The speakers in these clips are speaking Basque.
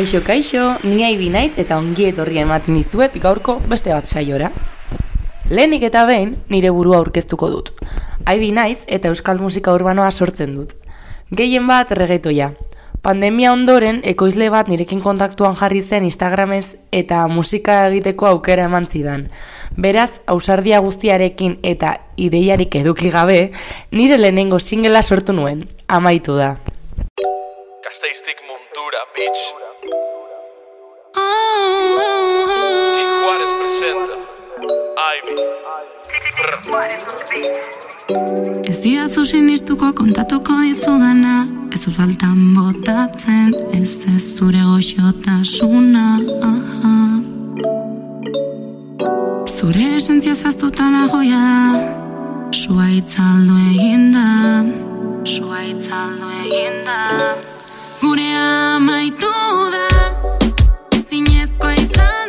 Kaixo, kaixo, ni aibi naiz eta ongi etorri ematen dizuet gaurko beste bat saiora. Lehenik eta behin nire burua aurkeztuko dut. Aibi naiz eta euskal musika urbanoa sortzen dut. Gehien bat regetoia. Pandemia ondoren ekoizle bat nirekin kontaktuan jarri zen Instagramez eta musika egiteko aukera eman zidan. Beraz, ausardia guztiarekin eta ideiarik eduki gabe, nire lehenengo singela sortu nuen. Amaitu da. Gasteiztik muntura, bitch. Ez diazu sinistuko kontatuko dizudana Ez faltan botatzen Ez ez zure goxotasuna. Zure esentzia zaztutan agoia da Sua itzaldu eginda Sua itzaldu eginda Gure amaitu da jendeari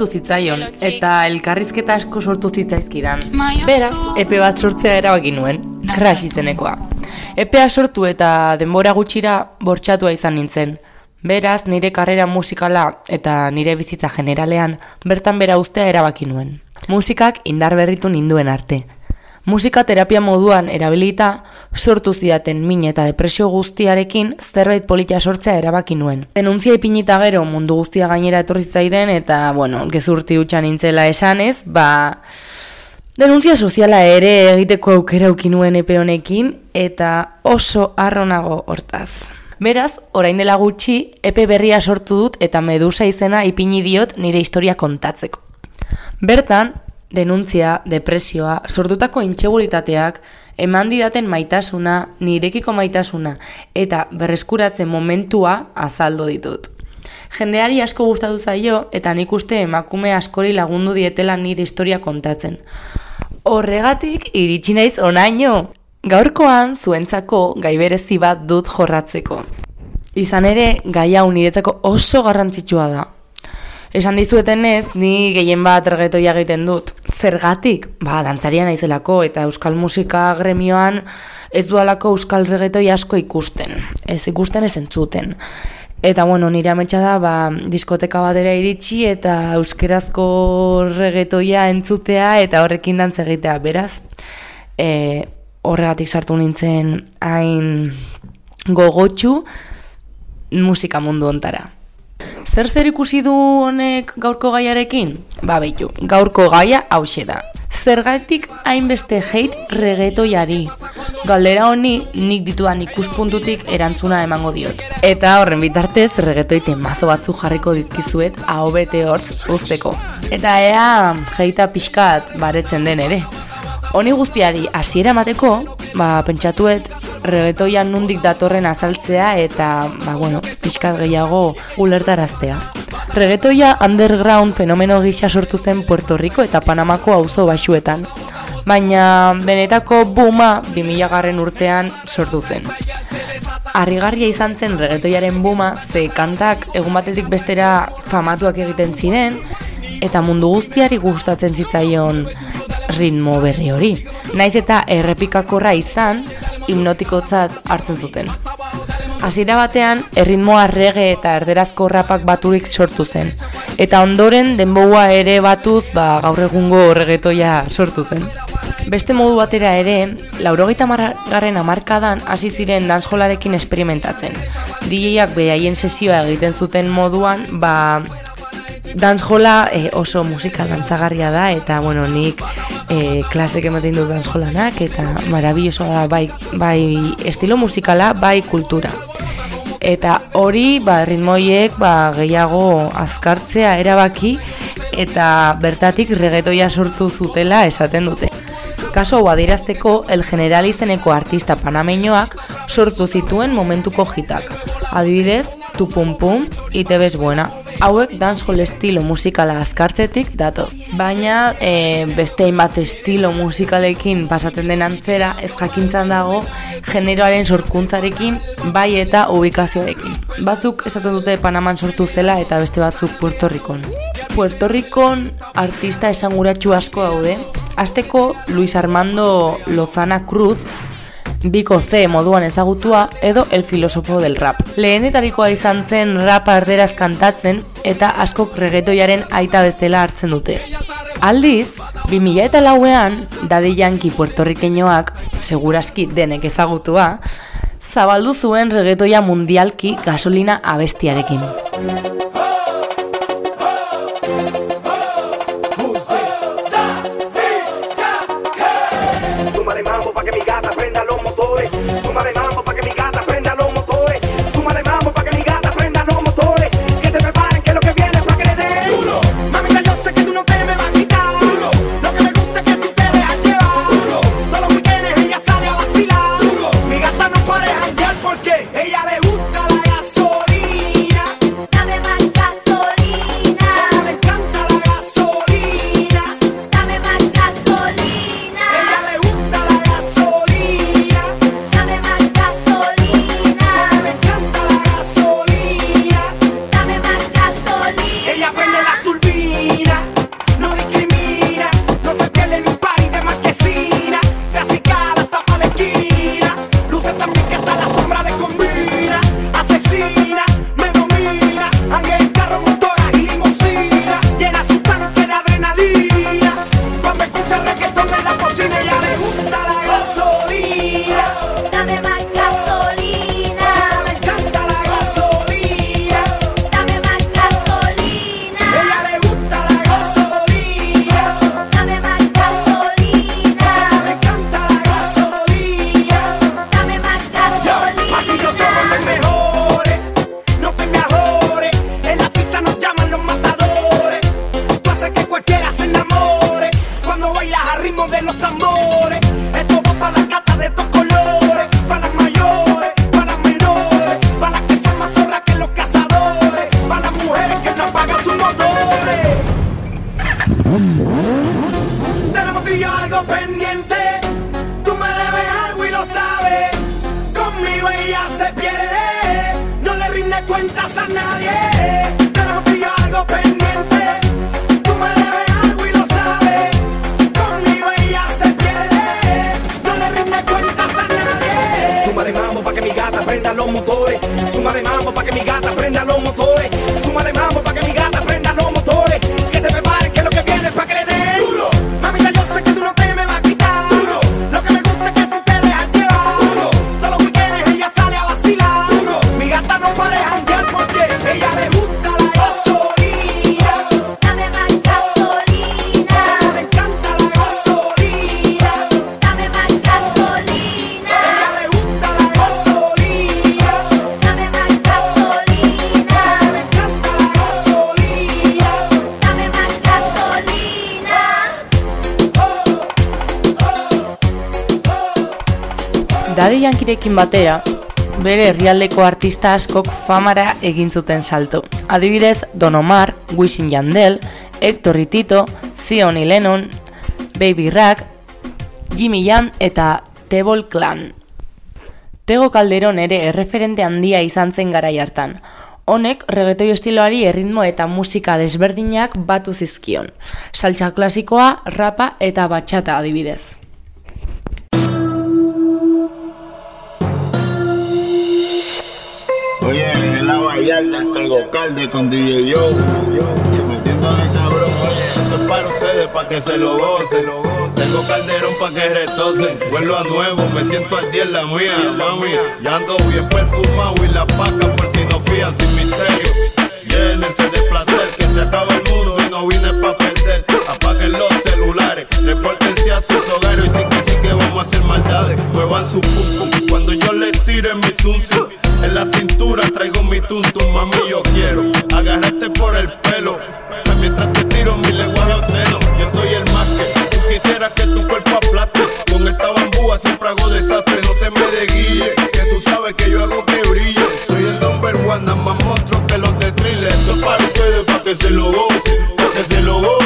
gustatu zitzaion eta elkarrizketa asko sortu zitzaizkidan. Beraz, epe bat sortzea erabaki nuen, crash izenekoa. Epea sortu eta denbora gutxira bortxatua izan nintzen. Beraz, nire karrera musikala eta nire bizitza generalean bertan bera ustea erabaki nuen. Musikak indar berritu ninduen arte. Musika terapia moduan erabilita, sortu zidaten min eta depresio guztiarekin zerbait politia sortzea erabaki nuen. Denuntzia ipinita gero mundu guztia gainera etorri zaiden eta, bueno, gezurti utxan nintzela esanez, ba... Denuntzia soziala ere egiteko aukera nuen epe honekin eta oso arronago hortaz. Beraz, orain dela gutxi, epe berria sortu dut eta medusa izena ipini diot nire historia kontatzeko. Bertan, denuntzia, depresioa, sortutako intxeguritateak, eman didaten maitasuna, nirekiko maitasuna, eta berreskuratzen momentua azaldo ditut. Jendeari asko gustatu zaio, eta nik uste emakume askori lagundu dietela nire historia kontatzen. Horregatik, iritsi naiz onaino! Gaurkoan, zuentzako gaiberezi bat dut jorratzeko. Izan ere, gai hau niretzako oso garrantzitsua da. Esan dizueten ez, ni gehien bat regetoia egiten dut. Zergatik? Ba, dantzaria naizelako eta euskal musika gremioan ez dualako euskal regetoi asko ikusten. Ez ikusten ez entzuten. Eta bueno, nire ametsa da, ba, diskoteka batera iritsi eta euskerazko regetoia entzutea eta horrekin dantz egitea. Beraz, e, horregatik sartu nintzen hain gogotxu musika mundu ontara. Zer zer ikusi du honek gaurko gaiarekin? Ba behitu, gaurko gaia hause da. Zergatik hainbeste heit regetoiari. Galdera honi nik dituan ikuspuntutik erantzuna emango diot. Eta horren bitartez regetoite mazo batzu jarriko dizkizuet hau bete hortz usteko. Eta ea jeita pixkat baretzen den ere. Honi guztiari hasiera emateko, ba, pentsatuet regetoian nundik datorren azaltzea eta, ba, bueno, pixkat gehiago ulertaraztea. Regetoia underground fenomeno gisa sortu zen Puerto Rico eta Panamako auzo basuetan, baina benetako buma 2000 garren urtean sortu zen. Arrigarria izan zen regetoiaren buma ze kantak egun batetik bestera famatuak egiten ziren eta mundu guztiari gustatzen zitzaion ritmo berri hori. Naiz eta errepikakorra izan, hipnotikotzat hartzen zuten. Hasiera batean, erritmoa rege eta erderazko rapak baturik sortu zen. Eta ondoren, denboa ere batuz, ba, gaur egungo regetoia sortu zen. Beste modu batera ere, laurogeita margarren amarkadan hasi ziren danskolarekin experimentatzen. DJak behaien sesioa egiten zuten moduan, ba, Dansjola e, oso musika dantzagarria da eta bueno, nik e, klasek ematen dut dansjolanak eta marabilloso da bai, bai estilo musikala, bai kultura. Eta hori, ba, ritmoiek ba, gehiago azkartzea erabaki eta bertatik regetoia sortu zutela esaten dute. Kaso hau adirazteko, el general izeneko artista panameñoak sortu zituen momentuko jitak. Adibidez, tu pum pum, ite bez buena hauek dancehall estilo musikala azkartzetik datoz. Baina e, beste hainbat estilo musikalekin pasatzen den antzera ez jakintzan dago generoaren sorkuntzarekin bai eta ubikazioarekin. Batzuk esaten dute Panaman sortu zela eta beste batzuk Puerto Rikon. Puerto Rikon artista esanguratsu asko daude. Azteko Luis Armando Lozana Cruz biko C moduan ezagutua edo el filosofo del rap. Lehenetarikoa izan zen rap arderaz kantatzen eta askok regetoiaren aita bestela hartzen dute. Aldiz, 2000 eta lauean, Daddy Yankee puertorrikeñoak, seguraski denek ezagutua, zabaldu zuen regetoia mundialki gasolina abestiarekin. Batera, bere herrialdeko artista askok famara egin zuten salto. Adibidez, Don Omar, Wisin Yandel, Hector Ritito, Zion Lennon, Baby Rack, Jimmy Jam eta Tebol Clan. Tego Calderon ere erreferente handia izan zen garai hartan. Honek reggaetoi estiloari erritmo eta musika desberdinak batu zizkion. Saltsa klasikoa, rapa eta batxata adibidez. En la Vallarta tengo calde con DJ Yo. Metiéndole cabrón, oye, esto es para ustedes, para que se lo gocen. Tengo calderón para que retocen. Vuelvo a nuevo, me siento al día en la mía, mami. Ya ando bien perfumado y la paca por si no fían sin misterio. Llénense de placer, que se acaba el mundo y no vine pa' perder. Apaguen los celulares, repórtense a sus hogares y sí que sí que vamos a hacer maldades. Muevan su pum cuando yo les tire mi zum. En la cintura traigo mi tum tum, mami yo quiero agarrarte por el pelo. Mientras te tiro mi lenguaje obsceno, yo soy el más que tú quisieras que tu cuerpo aplaste. Con esta bambúa siempre hago desastre, no te me desguille, que tú sabes que yo hago que brille. Soy el number one, nada más monstruo que los de thriller. Esto es para ustedes, para que se lo gocen, para que se lo gocen,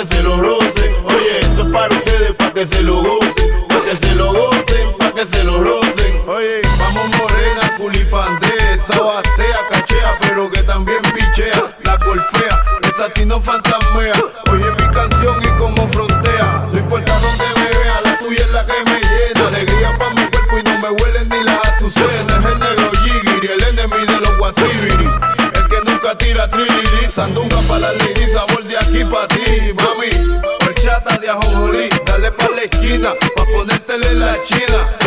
que se lo rocen. Oye, esto es para ustedes, para que se lo gocen, para que se lo gocen, para que se lo rocen. Oye, vamos morena, culipandé, esa batea, cachea, pero que también pichea, la golfea, esa sí no fantasmea. Oye mi canción y como frontea, no importa dónde me vea, la tuya es la que me llena, alegría pa' mi cuerpo y no me huelen ni las azucenas. Es el negro Yigiri, el enemigo de los guasibiri, el que nunca tira trilili, sandunga pa' la lady, sabor de aquí pa' ti, ajonjolí, dale pa' la esquina, pa' ponértele la china.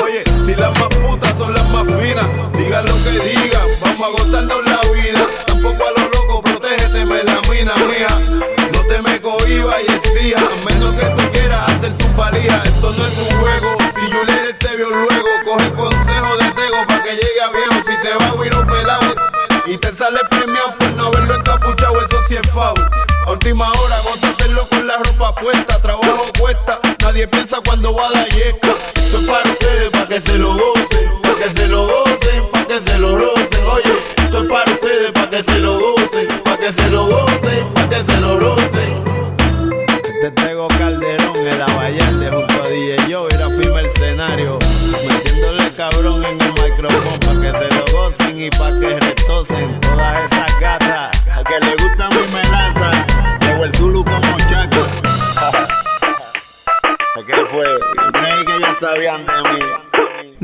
Ropa puesta, trabajo cuesta, nadie piensa cuando va a dar yesca. Esto es para ustedes, para que se lo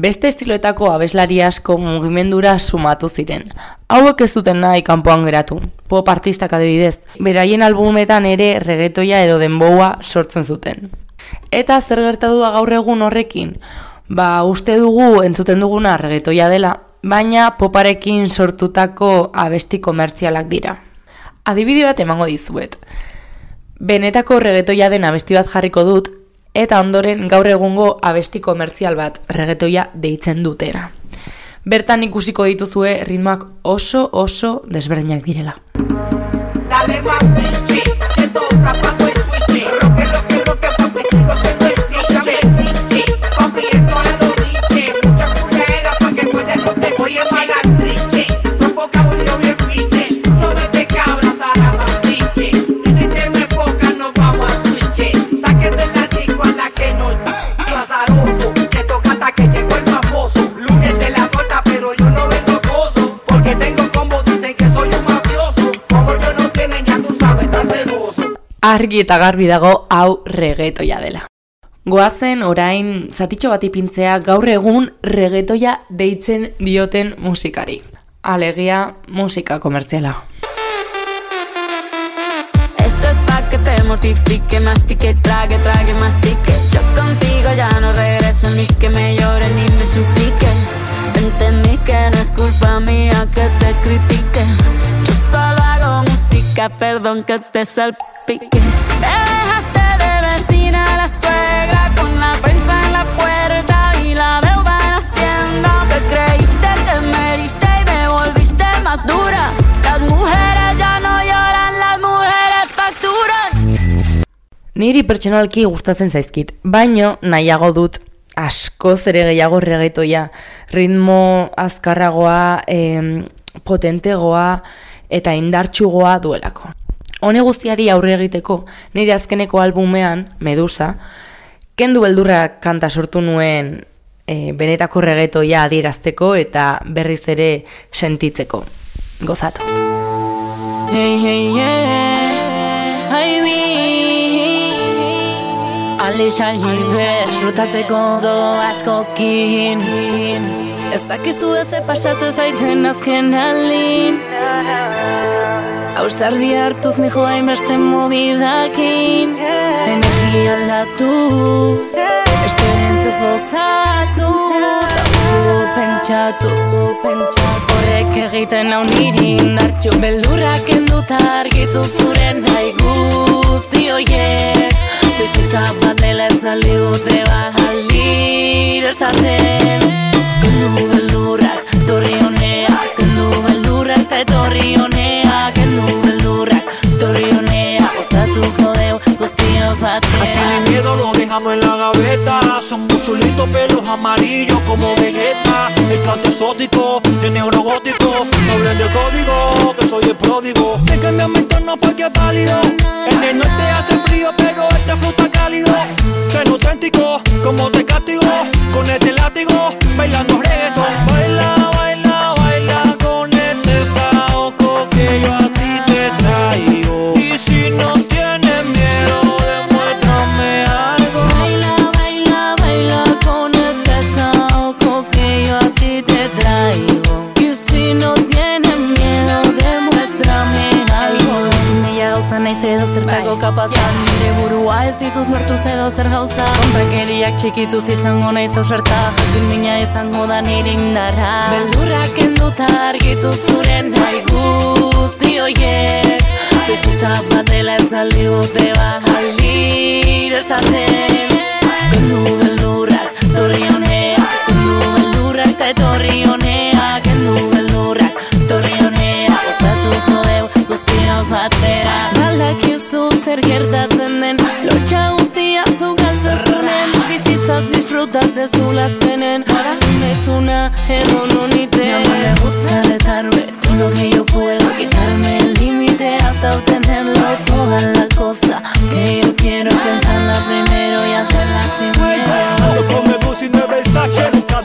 Beste estiloetako abeslari asko mugimendura sumatu ziren. Hauek ez zuten nahi kanpoan geratu. Pop artistak adibidez. Beraien albumetan ere reggaetoia edo denboa sortzen zuten. Eta zer gertatu da gaur egun horrekin? Ba, uste dugu entzuten duguna reggaetoia dela, baina poparekin sortutako abesti komertzialak dira. Adibide bat emango dizuet. Benetako reggaetoia den abesti bat jarriko dut, eta ondoren gaur egungo abesti komertzial bat reggaetoia deitzen dutera. Bertan ikusiko dituzue ritmoak oso oso desberdinak direla. Dale más pinche, que argi eta garbi dago hau regetoia dela. Goazen orain zatitxo bat ipintzea gaur egun regetoia deitzen dioten musikari. Alegia musika komertziala. Esto es pa' que te mortifique, mastique, trague, trague, mastique. Yo contigo ya no regreso ni que me llore ni me suplique. Entendí que no es culpa mía que te critique. Música, perdón que te salpique. Me dejaste de vecina la suegra con la prensa en la puerta y la deuda en hacienda. Te creíste que me heriste y me volviste más dura. Las mujeres ya no lloran, las mujeres facturan. Niri pertsonalki gustatzen zaizkit, baino nahiago dut askoz ere gehiago regetoia, ritmo azkarragoa, em, potentegoa eta indartsugoa duelako. Hone guztiari aurre egiteko, nire azkeneko albumean, Medusa, kendu beldurra kanta sortu nuen e, benetako regetoia adierazteko eta berriz ere sentitzeko. Gozatu. Hey, hey, yeah, ai bi Alicia Gilbert Disfrutatzeko do askokin Ez dakizu ez ze pasatzen zaiten azken alin Ausardi hartuz nijo hainbeste mobidakin. Energia aldatu Esperientzez gozatu. Tauzu pentsatu, pentsatu. Horrek egiten hau niri indartxu. Beldurrak kenduta argitu zure nahi guzti hoiek Bizitza bat dela ez aldi dute bajalir esaten Kendu beldurrak, torri honea Kendu beldurrak Kendu beldurrak, torri honea Gozatuko deu Aquí batera mi miedo lo dejamos en la gaveta. Son muy chulitos pelos amarillos como Vegeta. El canto exótico, de negro gótico. No hablen de código, que soy el pródigo. Sé que mi aumento no porque es válido. En el norte hace frío pero este fruta cálido. Soy auténtico, como te castigo. Con este látigo, bailando reggaeton Baila, baila, baila con este saoco que yo a ti te traigo. Y si no tienes edo zertako kapaza Nire burua ez dituz mertuz edo zer gauza. Kontakeriak txikituz izango naiz ausarta Jakin mina izango da nire indarra. Beldurrak kenduta argitu zure nahi guzti hoiek Bizitza bat dela ez aldi dute bajalir esaten. Kendu beldurrak, torri honea Kendu beldurrak eta etorri honea zer gertatzen den Lotxa guztia zu galtzezunen Bizitzaz disfrutatzen zulaztenen Zunezuna edo nonite Ya no me gusta retarme Todo lo que yo puedo quitarme el límite Hasta obtenerlo. Toda la cosa Que yo quiero pensarla primero y hacerla sin miedo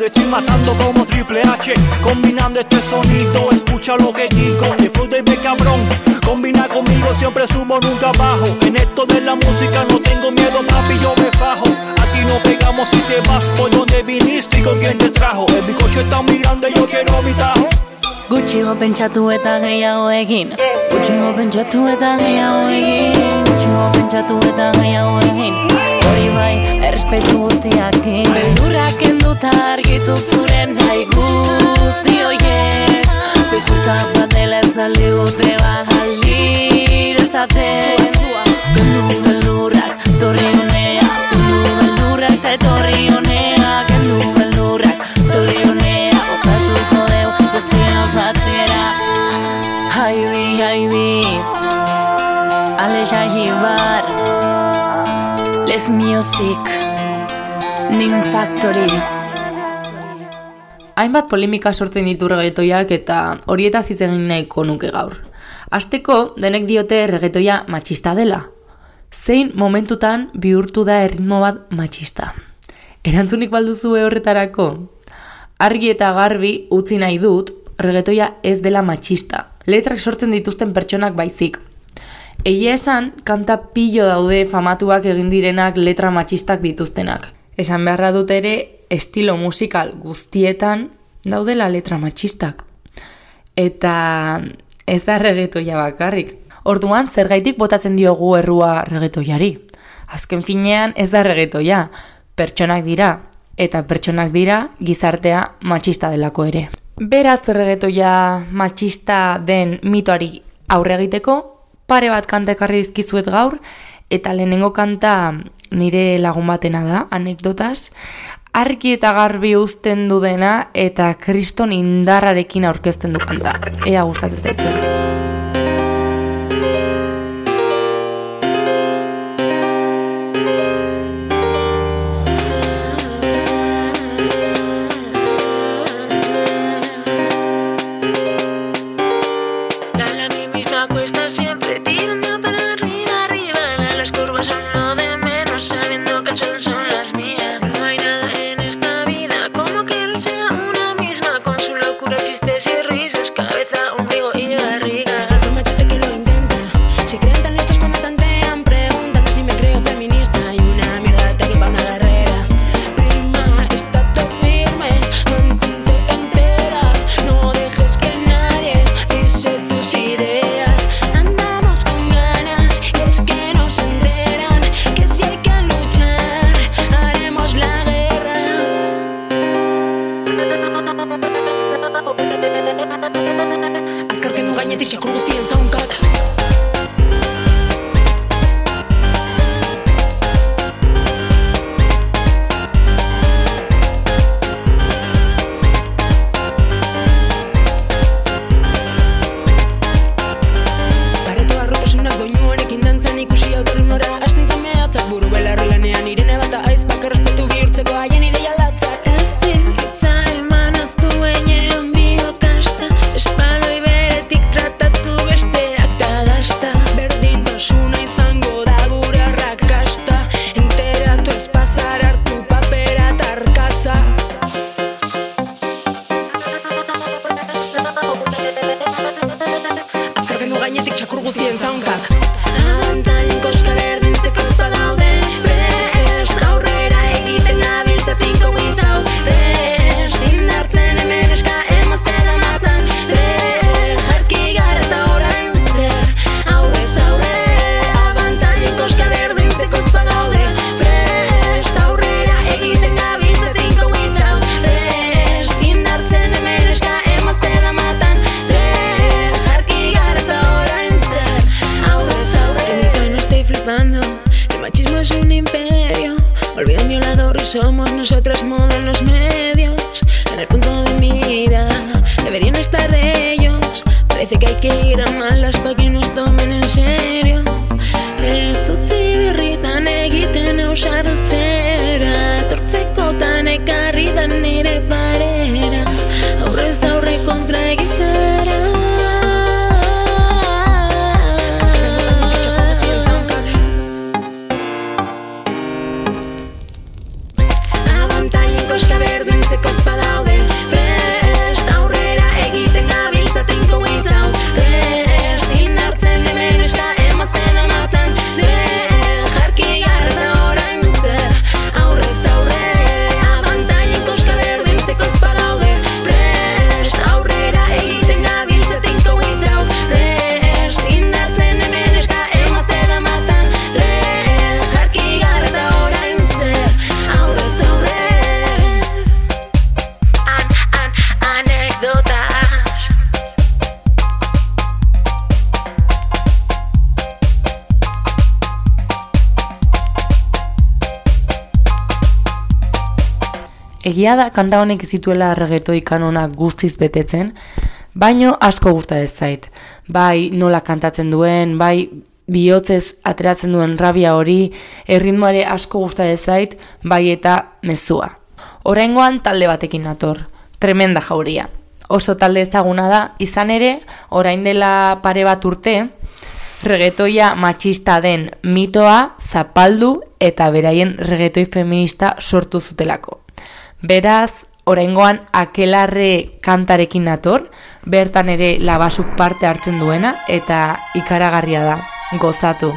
Estoy matando como Triple H. Combinando este sonido, escucha lo que digo flow de mi cabrón. Combina conmigo, siempre subo, nunca bajo. En esto de la música no tengo miedo, papi, yo me fajo. Aquí no pegamos si te vas por donde viniste y con quién te trajo. El bizcocho está muy grande, yo quiero mi tajo Gutxigo pentsatu eta gehiago egin. Gutxigo pentsatu eta gehiago egin. Gutxigo pentsatu eta gehiago egin. Hori bai, errespetu guztiakin Beldurrak kenduta argitu zure nahi guzti hoiek Bizitza bat dela ez aldi dute bajalir esaten beldurrak, torri Haibi, haibi Alexa Gibar Les Music Ning Factory Hainbat polemika sortzen ditu regetoiak eta horietaz hitz egin nahiko nuke gaur. Asteko denek diote regetoia matxista dela. Zein momentutan bihurtu da erritmo bat matxista. Erantzunik balduzue horretarako? Argi eta garbi utzi nahi dut regetoia ez dela matxista. Letrak sortzen dituzten pertsonak baizik. Egia esan, kanta pillo daude famatuak egin direnak letra matxistak dituztenak. Esan beharra dut ere, estilo musikal guztietan daudela letra matxistak. Eta ez da regetoia bakarrik. Orduan, zergaitik botatzen diogu errua regetoiari. Azken finean ez da regetoia, pertsonak dira, eta pertsonak dira gizartea matxista delako ere. Beraz regetoia matxista den mitoari aurre egiteko, pare bat kanta ekarri dizkizuet gaur, eta lehenengo kanta nire lagun batena da, anekdotas, argi eta garbi uzten du dena eta kriston indarrarekin aurkezten du kanta. Ea gustatzen zaizuen. Y risas, somos nosotras modelos medios. En el punto de mira, deberían estar ellos. Parece que hay que ir a malas Egia da kanta honek zituela regetoi kanonak guztiz betetzen, baino asko gusta ez zait. Bai nola kantatzen duen, bai bihotzez ateratzen duen rabia hori, erritmoare asko gusta ez zait, bai eta mezua. Oraingoan talde batekin nator, tremenda jauria. Oso talde ezaguna da, izan ere, orain dela pare bat urte, regetoia matxista den mitoa zapaldu eta beraien regetoi feminista sortu zutelako. Beraz, oraingoan akelarre kantarekin nator, bertan ere labasuk parte hartzen duena eta ikaragarria da. Gozatu!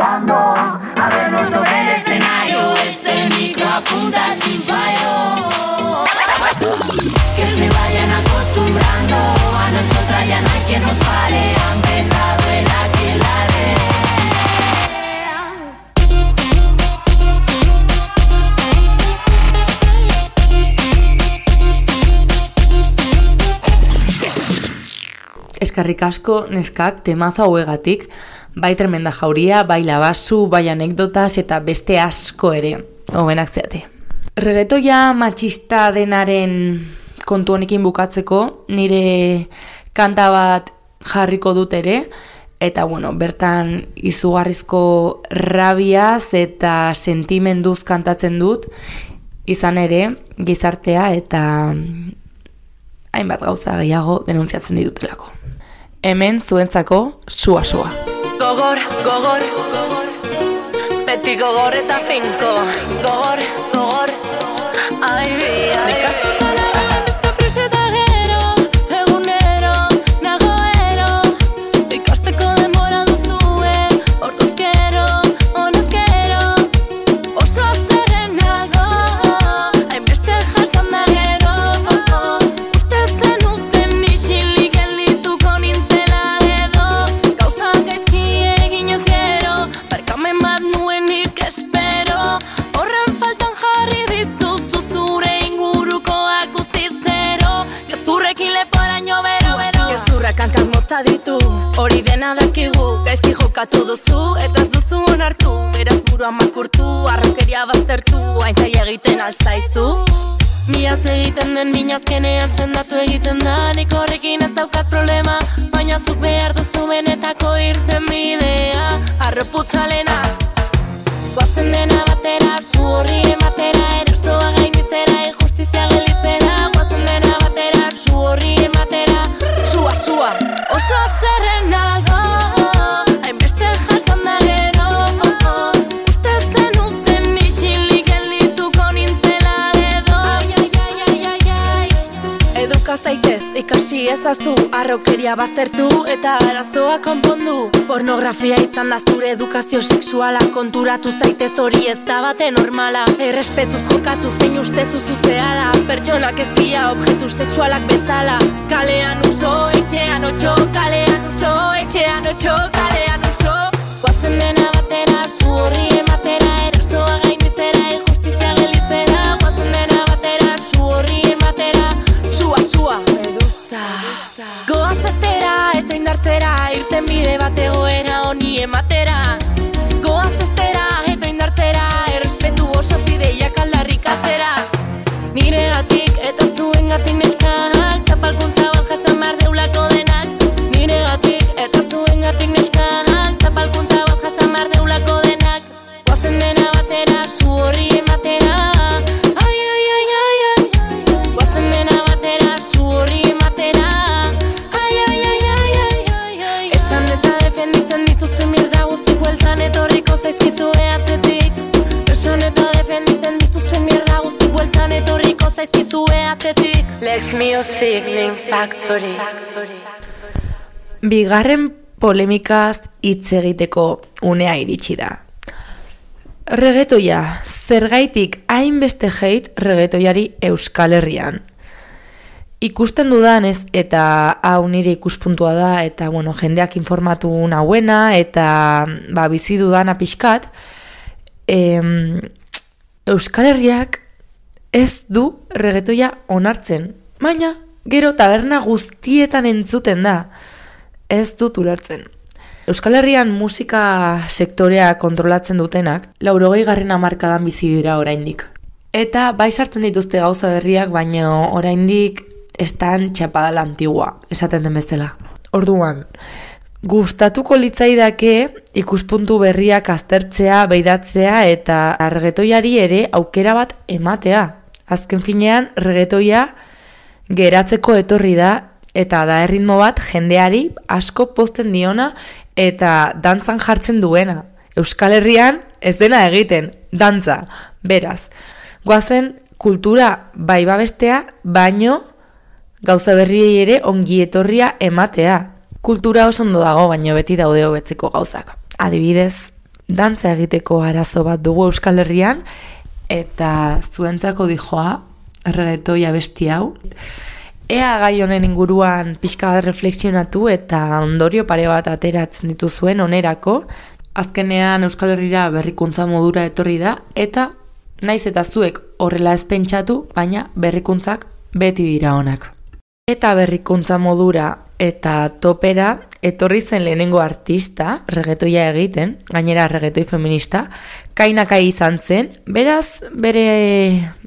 a vernos sobre el escenario. Este micro apunta sin fallo. Que se vayan acostumbrando a nosotras ya no hay quien nos pare. Ha empezado el aquelarre. eskarrik asko neskak temaza hauegatik, bai tremenda jauria, bai labazu, bai anekdotaz eta beste asko ere, hobenak zeate. Regetoia matxista denaren kontu honekin bukatzeko, nire kanta bat jarriko dut ere, eta bueno, bertan izugarrizko rabiaz eta sentimenduz kantatzen dut, izan ere gizartea eta hainbat gauza gehiago denuntziatzen ditutelako. Hemen zuentzako sua sua. Gogor, gogor, beti gogor eta finko, gogor, den minazkenean sendatu egiten da. Nik horrekin ez daukat problema Baina zuk behar duzu benetako irten bidea Arroputzalena Guazen dena Arrokeria baztertu eta arazoa konpondu. Pornografia izan da zure edukazio sexuala. Konturatu zaitez hori ez da bate normala. Errespetuz jokatu zein uste zuzuzeala Pertsonak ez dira objektu sexualak bezala. Kalean uso, etxean otxo Kalean uso, etxean otxo Kalean uso. Guazen dena batera, zu horri Bigarren polemikaz hitz egiteko unea iritsi da. Regetoia, zergaitik hainbeste heit regetoiari Euskal Herrian. Ikusten dudanez eta hau nire ikuspuntua da eta bueno, jendeak informatu nauena eta ba, bizi dudana pixkat, em, Euskal Herriak ez du regetoia onartzen, baina gero taberna guztietan entzuten da, ez dut ulertzen. Euskal Herrian musika sektorea kontrolatzen dutenak, laurogei garren amarkadan bizi dira oraindik. Eta bai sartzen dituzte gauza berriak, baina oraindik estan txapadala antigua, esaten den bezala. Orduan, gustatuko litzaidake ikuspuntu berriak aztertzea, beidatzea eta regetoiari ere aukera bat ematea. Azken finean, regetoia geratzeko etorri da eta da erritmo bat jendeari asko pozten diona eta dantzan jartzen duena. Euskal Herrian ez dena egiten, dantza, beraz. Goazen kultura bai babestea, baino gauza berriei ere ongi etorria ematea. Kultura oso ondo dago, baino beti daude hobetzeko gauzak. Adibidez, dantza egiteko arazo bat dugu Euskal Herrian, eta zuentzako dijoa, regetoia besti hau. Ea gai honen inguruan pixka bat reflexionatu eta ondorio pare bat ateratzen dituzuen onerako, azkenean Euskal Herrira berrikuntza modura etorri da, eta naiz eta zuek horrela ez pentsatu, baina berrikuntzak beti dira onak. Eta berrikuntza modura eta topera etorri zen lehenengo artista, regetoia egiten, gainera regetoi feminista, kainakai izan zen, beraz bere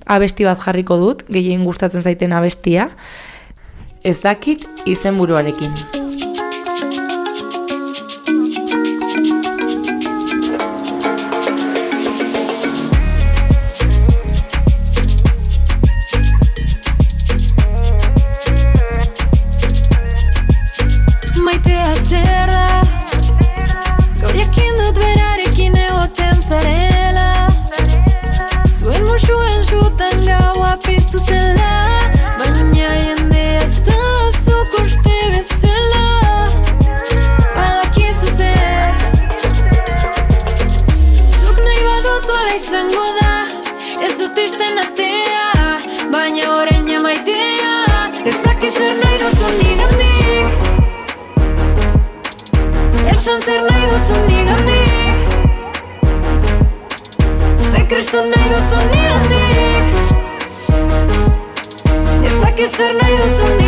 abesti bat jarriko dut, gehien gustatzen zaiten abestia, ez dakit izenburuarekin. Ze kriston nahi duzu nigandik Ez dakit zer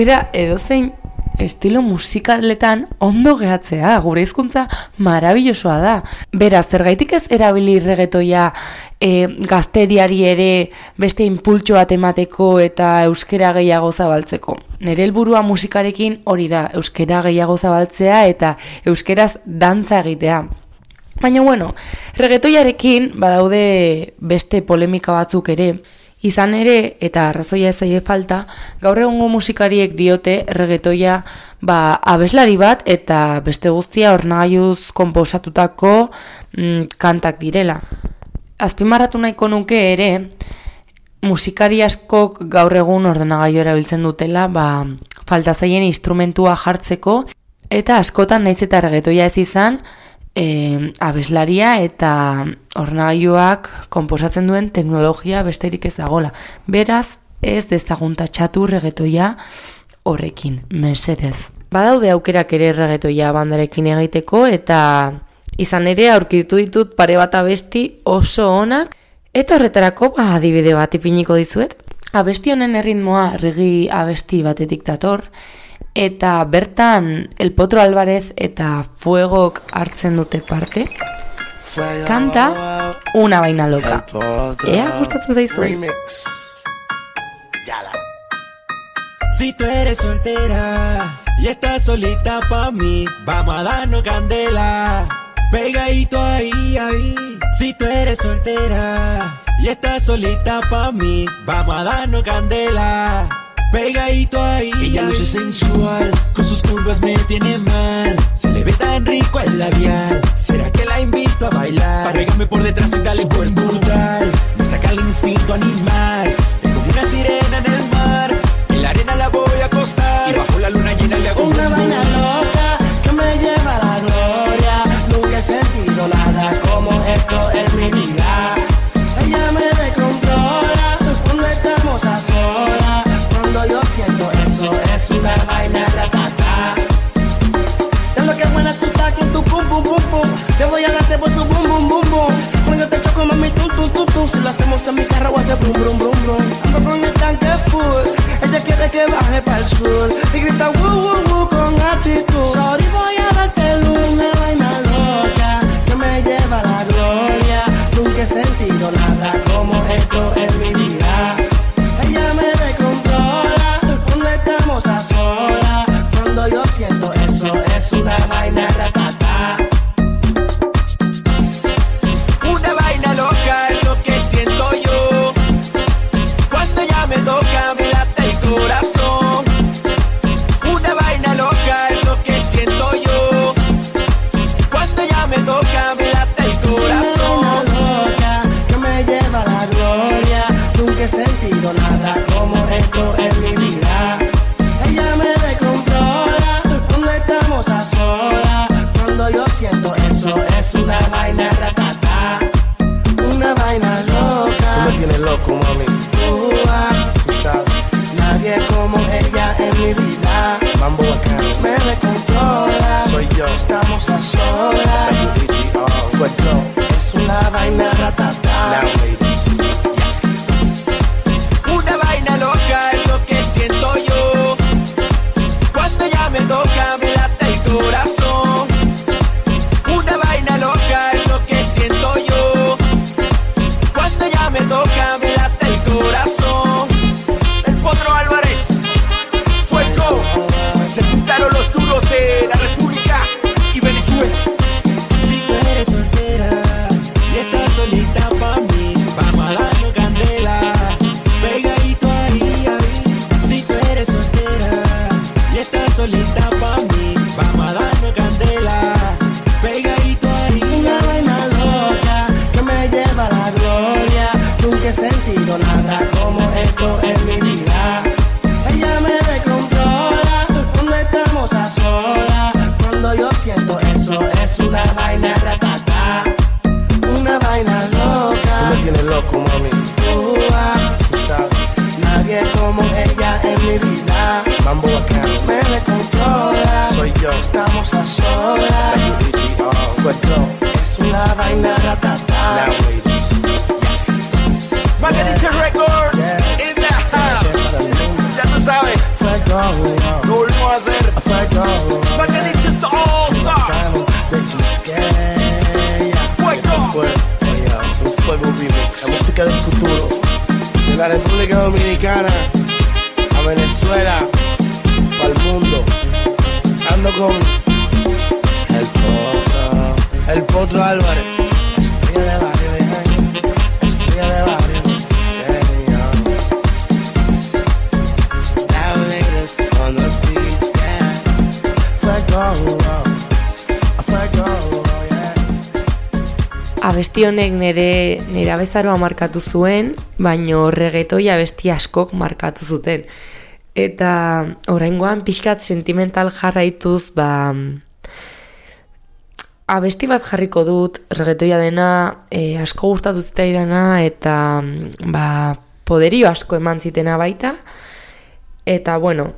euskera edozein estilo musikaletan ondo gehatzea, gure hizkuntza marabillosoa da. Beraz, zergaitik ez erabili regetoia e, gazteriari ere beste impultxo bat emateko eta euskera gehiago zabaltzeko. Nere helburua musikarekin hori da, euskera gehiago zabaltzea eta euskeraz dantza egitea. Baina bueno, regetoiarekin badaude beste polemika batzuk ere, Izan ere, eta arrazoia ez zaie falta, gaur egungo musikariek diote regetoia ba, abeslari bat eta beste guztia ornagailuz konposatutako mm, kantak direla. Azpimarratu nahiko nuke ere, musikari askok gaur egun ordenagailu erabiltzen dutela, ba, falta zaien instrumentua jartzeko, eta askotan naiz eta regetoia ez izan, e, abeslaria eta ornagailuak konposatzen duen teknologia besterik ez dagola. Beraz, ez dezagun tatxatu regetoia horrekin, mesedez. Badaude aukerak ere regetoia bandarekin egiteko eta izan ere aurkitu ditut pare bat abesti oso onak eta horretarako ba, adibide bat ipiniko dizuet. Abesti honen erritmoa regi abesti batetik dator, eta bertan El Potro Alvarez eta Fuegok hartzen dute parte. Kanta Una Baina Loka. Ea, gustatzen zaizu. Si tú eres soltera y estás solita pa' mí, vamos a darnos candela. Pegadito ahí, ahí. Si tú eres soltera y estás solita pa' mí, vamos a darnos candela. Pegadito ahí. Ella luce sensual, con sus curvas me tiene mal. Se le ve tan rico el labial. ¿Será que la invito a bailar? Pegarme por detrás y darle buen brutal. Me saca el instinto animal. Lo hacemos en mi carro hace brum brum brum brum. Ando con el tanque full. Ella quiere que baje para el sur. Y grita woo woo woo con actitud. Sorry voy a darte luz, una vaina loca. Que me lleva a la gloria. Nunca he sentido nada como esto en mi vida. Ella me descontrola cuando estamos a solas. Cuando yo siento eso, es una vaina ratata. Me tienes loco, mami. Ua, Tú sabes. Nadie como ella en mi vida. Mambo bacano. Me descontrola. Soy soy yo. Estamos a solas. Fuego. Es una vaina ratata. Una vaina loca es lo que siento yo. Cuando ya me toca, me late el corazón. Solita pa' yo. Estamos a solas. Fuego. Es una vaina ratata. Margarita Records in the house. Ya tú sabes. Fuego. Lo volvemos a hacer. Fuego. Margarita All Stars. Fue, oye, un fuego remix. La música del futuro. De la República Dominicana a Venezuela, al mundo. Ando con el potro, el potro Álvarez. Estrella de barrio, yeah. estrella de barrio. yeah, on the beat, yeah. Fuego, fuego. Abesti honek nire, nire abezaroa markatu zuen, baino reggaetoi abesti askok markatu zuten. Eta oraingoan pixkat sentimental jarraituz, ba, abesti bat jarriko dut, reggaetoia dena, e, asko gustatu zitzaidana, eta ba, poderio asko eman zitena baita. Eta, bueno,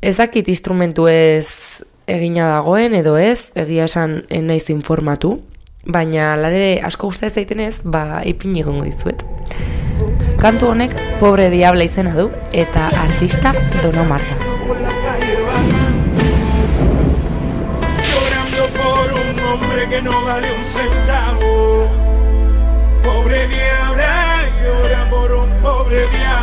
ez dakit instrumentu ez egina dagoen, edo ez, egia esan naiz informatu, baina lare asko gustatzen zaitenez, ba, ipin egongo dizuet. Kantu honek Pobre Diabla izena du, eta artista Dona Marta. llorando por un hombre que no vale un centavo. Pobre diabla, llora por un pobre diablo.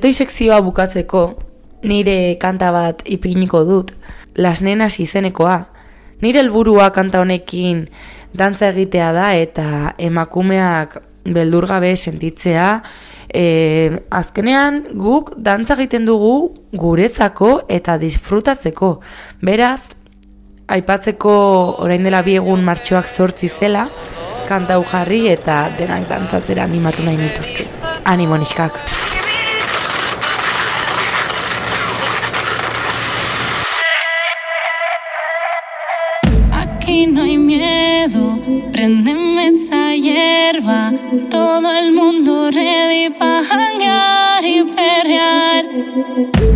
Regetoi sekzioa bukatzeko, nire kanta bat ipiniko dut, Las Nenas izenekoa. Nire helburua kanta honekin dantza egitea da eta emakumeak beldurgabe sentitzea, e, azkenean guk dantza egiten dugu guretzako eta disfrutatzeko. Beraz, aipatzeko orain dela bi egun martxoak zortzi zela, kanta hau jarri eta denak dantzatzera animatu nahi nituzke. Animo niskak. Préndeme esa hierba. Todo el mundo ready pa' janguear y perrear.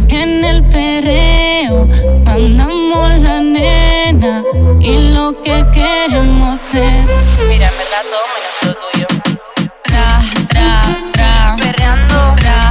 En el perreo mandamos la nena y lo que queremos es. Mira, en verdad todo menos lo tuyo. Tra, tra, tra. Perreando. Tra,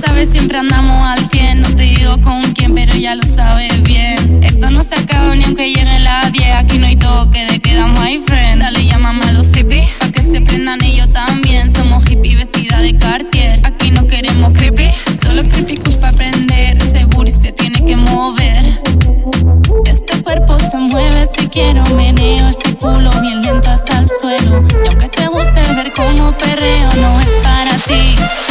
sabes, siempre andamos al 100. No te digo con quién, pero ya lo sabes bien. Esto no se acaba ni aunque llegue la 10. Aquí no hay toque de queda, my friend. Dale, llámame a los hippies. Pa' que se prendan ellos también. Somos hippie vestida de Cartier. Aquí no queremos creepy. Solo creepy kush pa' aprender. Ese booty se tiene que mover. Este cuerpo se mueve si quiero meneo este culo bien lento hasta el suelo. Y aunque te guste ver cómo perreo, no es para ti.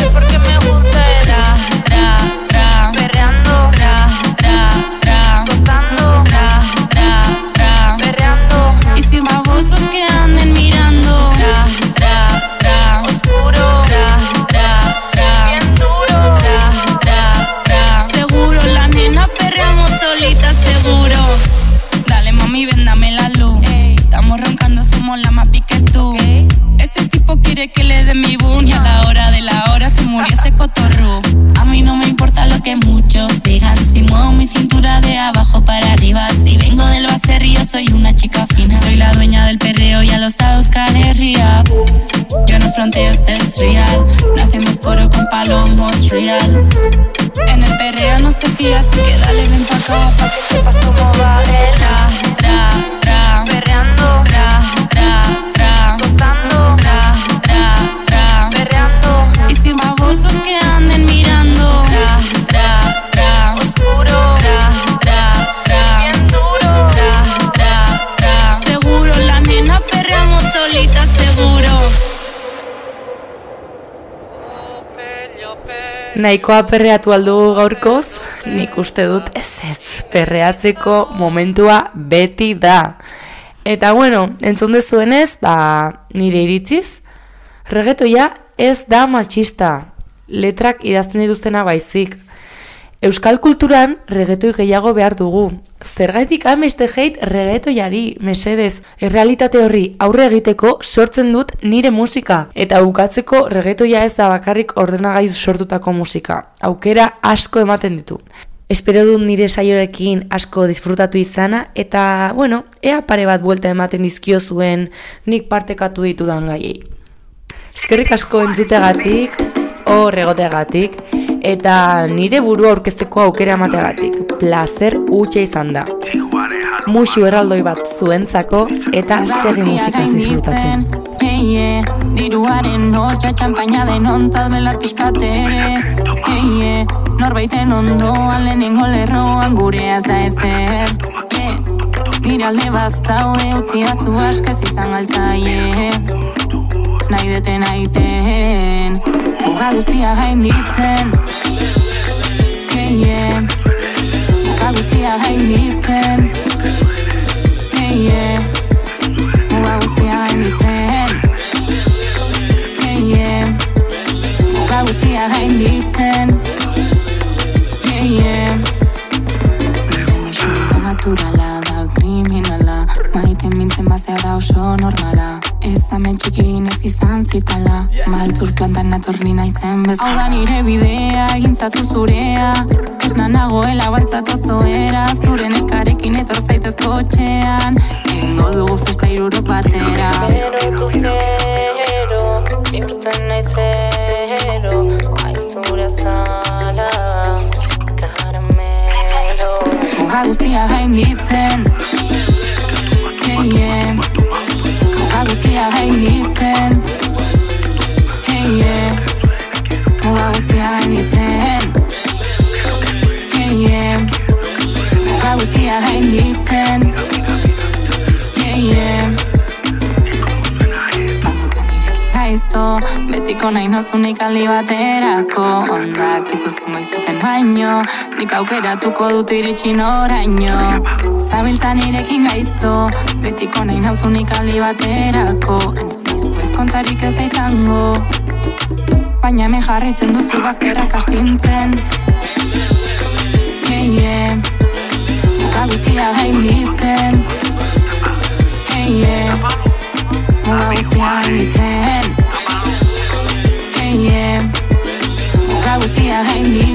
Nahikoa perreatu aldugu gaurkoz, nik uste dut ez ez, perreatzeko momentua beti da. Eta bueno, entzun dezuenez, ba, nire iritziz, regetoia ez da matxista, letrak idazten dituztena baizik. Euskal kulturan regetoi gehiago behar dugu. Zergaitik ameste jeit regetoiari, mesedez. Errealitate horri aurre egiteko sortzen dut nire musika. Eta bukatzeko regetoia ez da bakarrik ordenagaiz sortutako musika. Aukera asko ematen ditu. Espero dut nire saiorekin asko disfrutatu izana, eta, bueno, ea pare bat buelta ematen dizkio zuen nik partekatu ditudan gaiei. Eskerrik asko entzutegatik, hor egoteagatik, eta nire burua aurkezteko aukera emateagatik. Placer utxe izan da. Muxu erraldoi bat zuentzako eta segi musikaz disfrutatzen. Hey, yeah. Diruaren hotxa txampaina denontzat belar pixkatere hey, yeah. Norbaiten ondoan lehenengo lerroan gureaz da ezer yeah. Nire alde bazaude utzi da zu izan altzaie Nahi deten aiten Muga guztia gainditzen hey, yeah. Muga guztia gainditzen hey, yeah. Muga guztia gainditzen yeah, yeah. Muga guztia gainditzen yeah, yeah. Nire mesura naturala da kriminala Maite mintzen bazea da oso normala amen txikirin ez izan zitala. Maltzur plantan atorri nahi zen bezala. Hau da nire bidea, egintza zuzurea Esna nagoela baltzatu zoera Zuren eskarekin etor zaitez kotxean. Egingo dugu festa iruro patera Bero eko zero, bihurtzen nahi zero Aizura zala, karamelo Muga guztia gain ditzen beharko nahi nozunik aldi baterako. Ondak ituzten goizuten baino Nik aukeratuko dut iritsi noraino Zabiltan irekin gaizto Betiko nahi nozunik aldi baterako. Entzun izu ezkontzarik ez da izango Baina me jarritzen duzu bazterrak astintzen. Hey yeah. Muka guztia gain ditzen Hey yeah. Muka guztia gain with me, I hang me